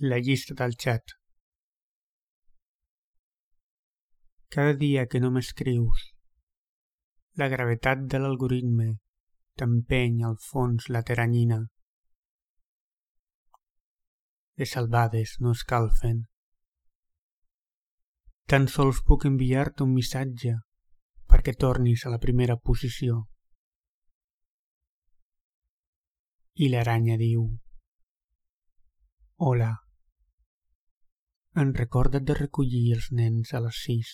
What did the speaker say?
la llista del xat. Cada dia que no m'escrius, la gravetat de l'algoritme t'empeny al fons la teranyina. Les salvades no escalfen. Tan sols puc enviar-te un missatge perquè tornis a la primera posició. I l'aranya diu Hola. En recorda't de recollir els nens a les sis.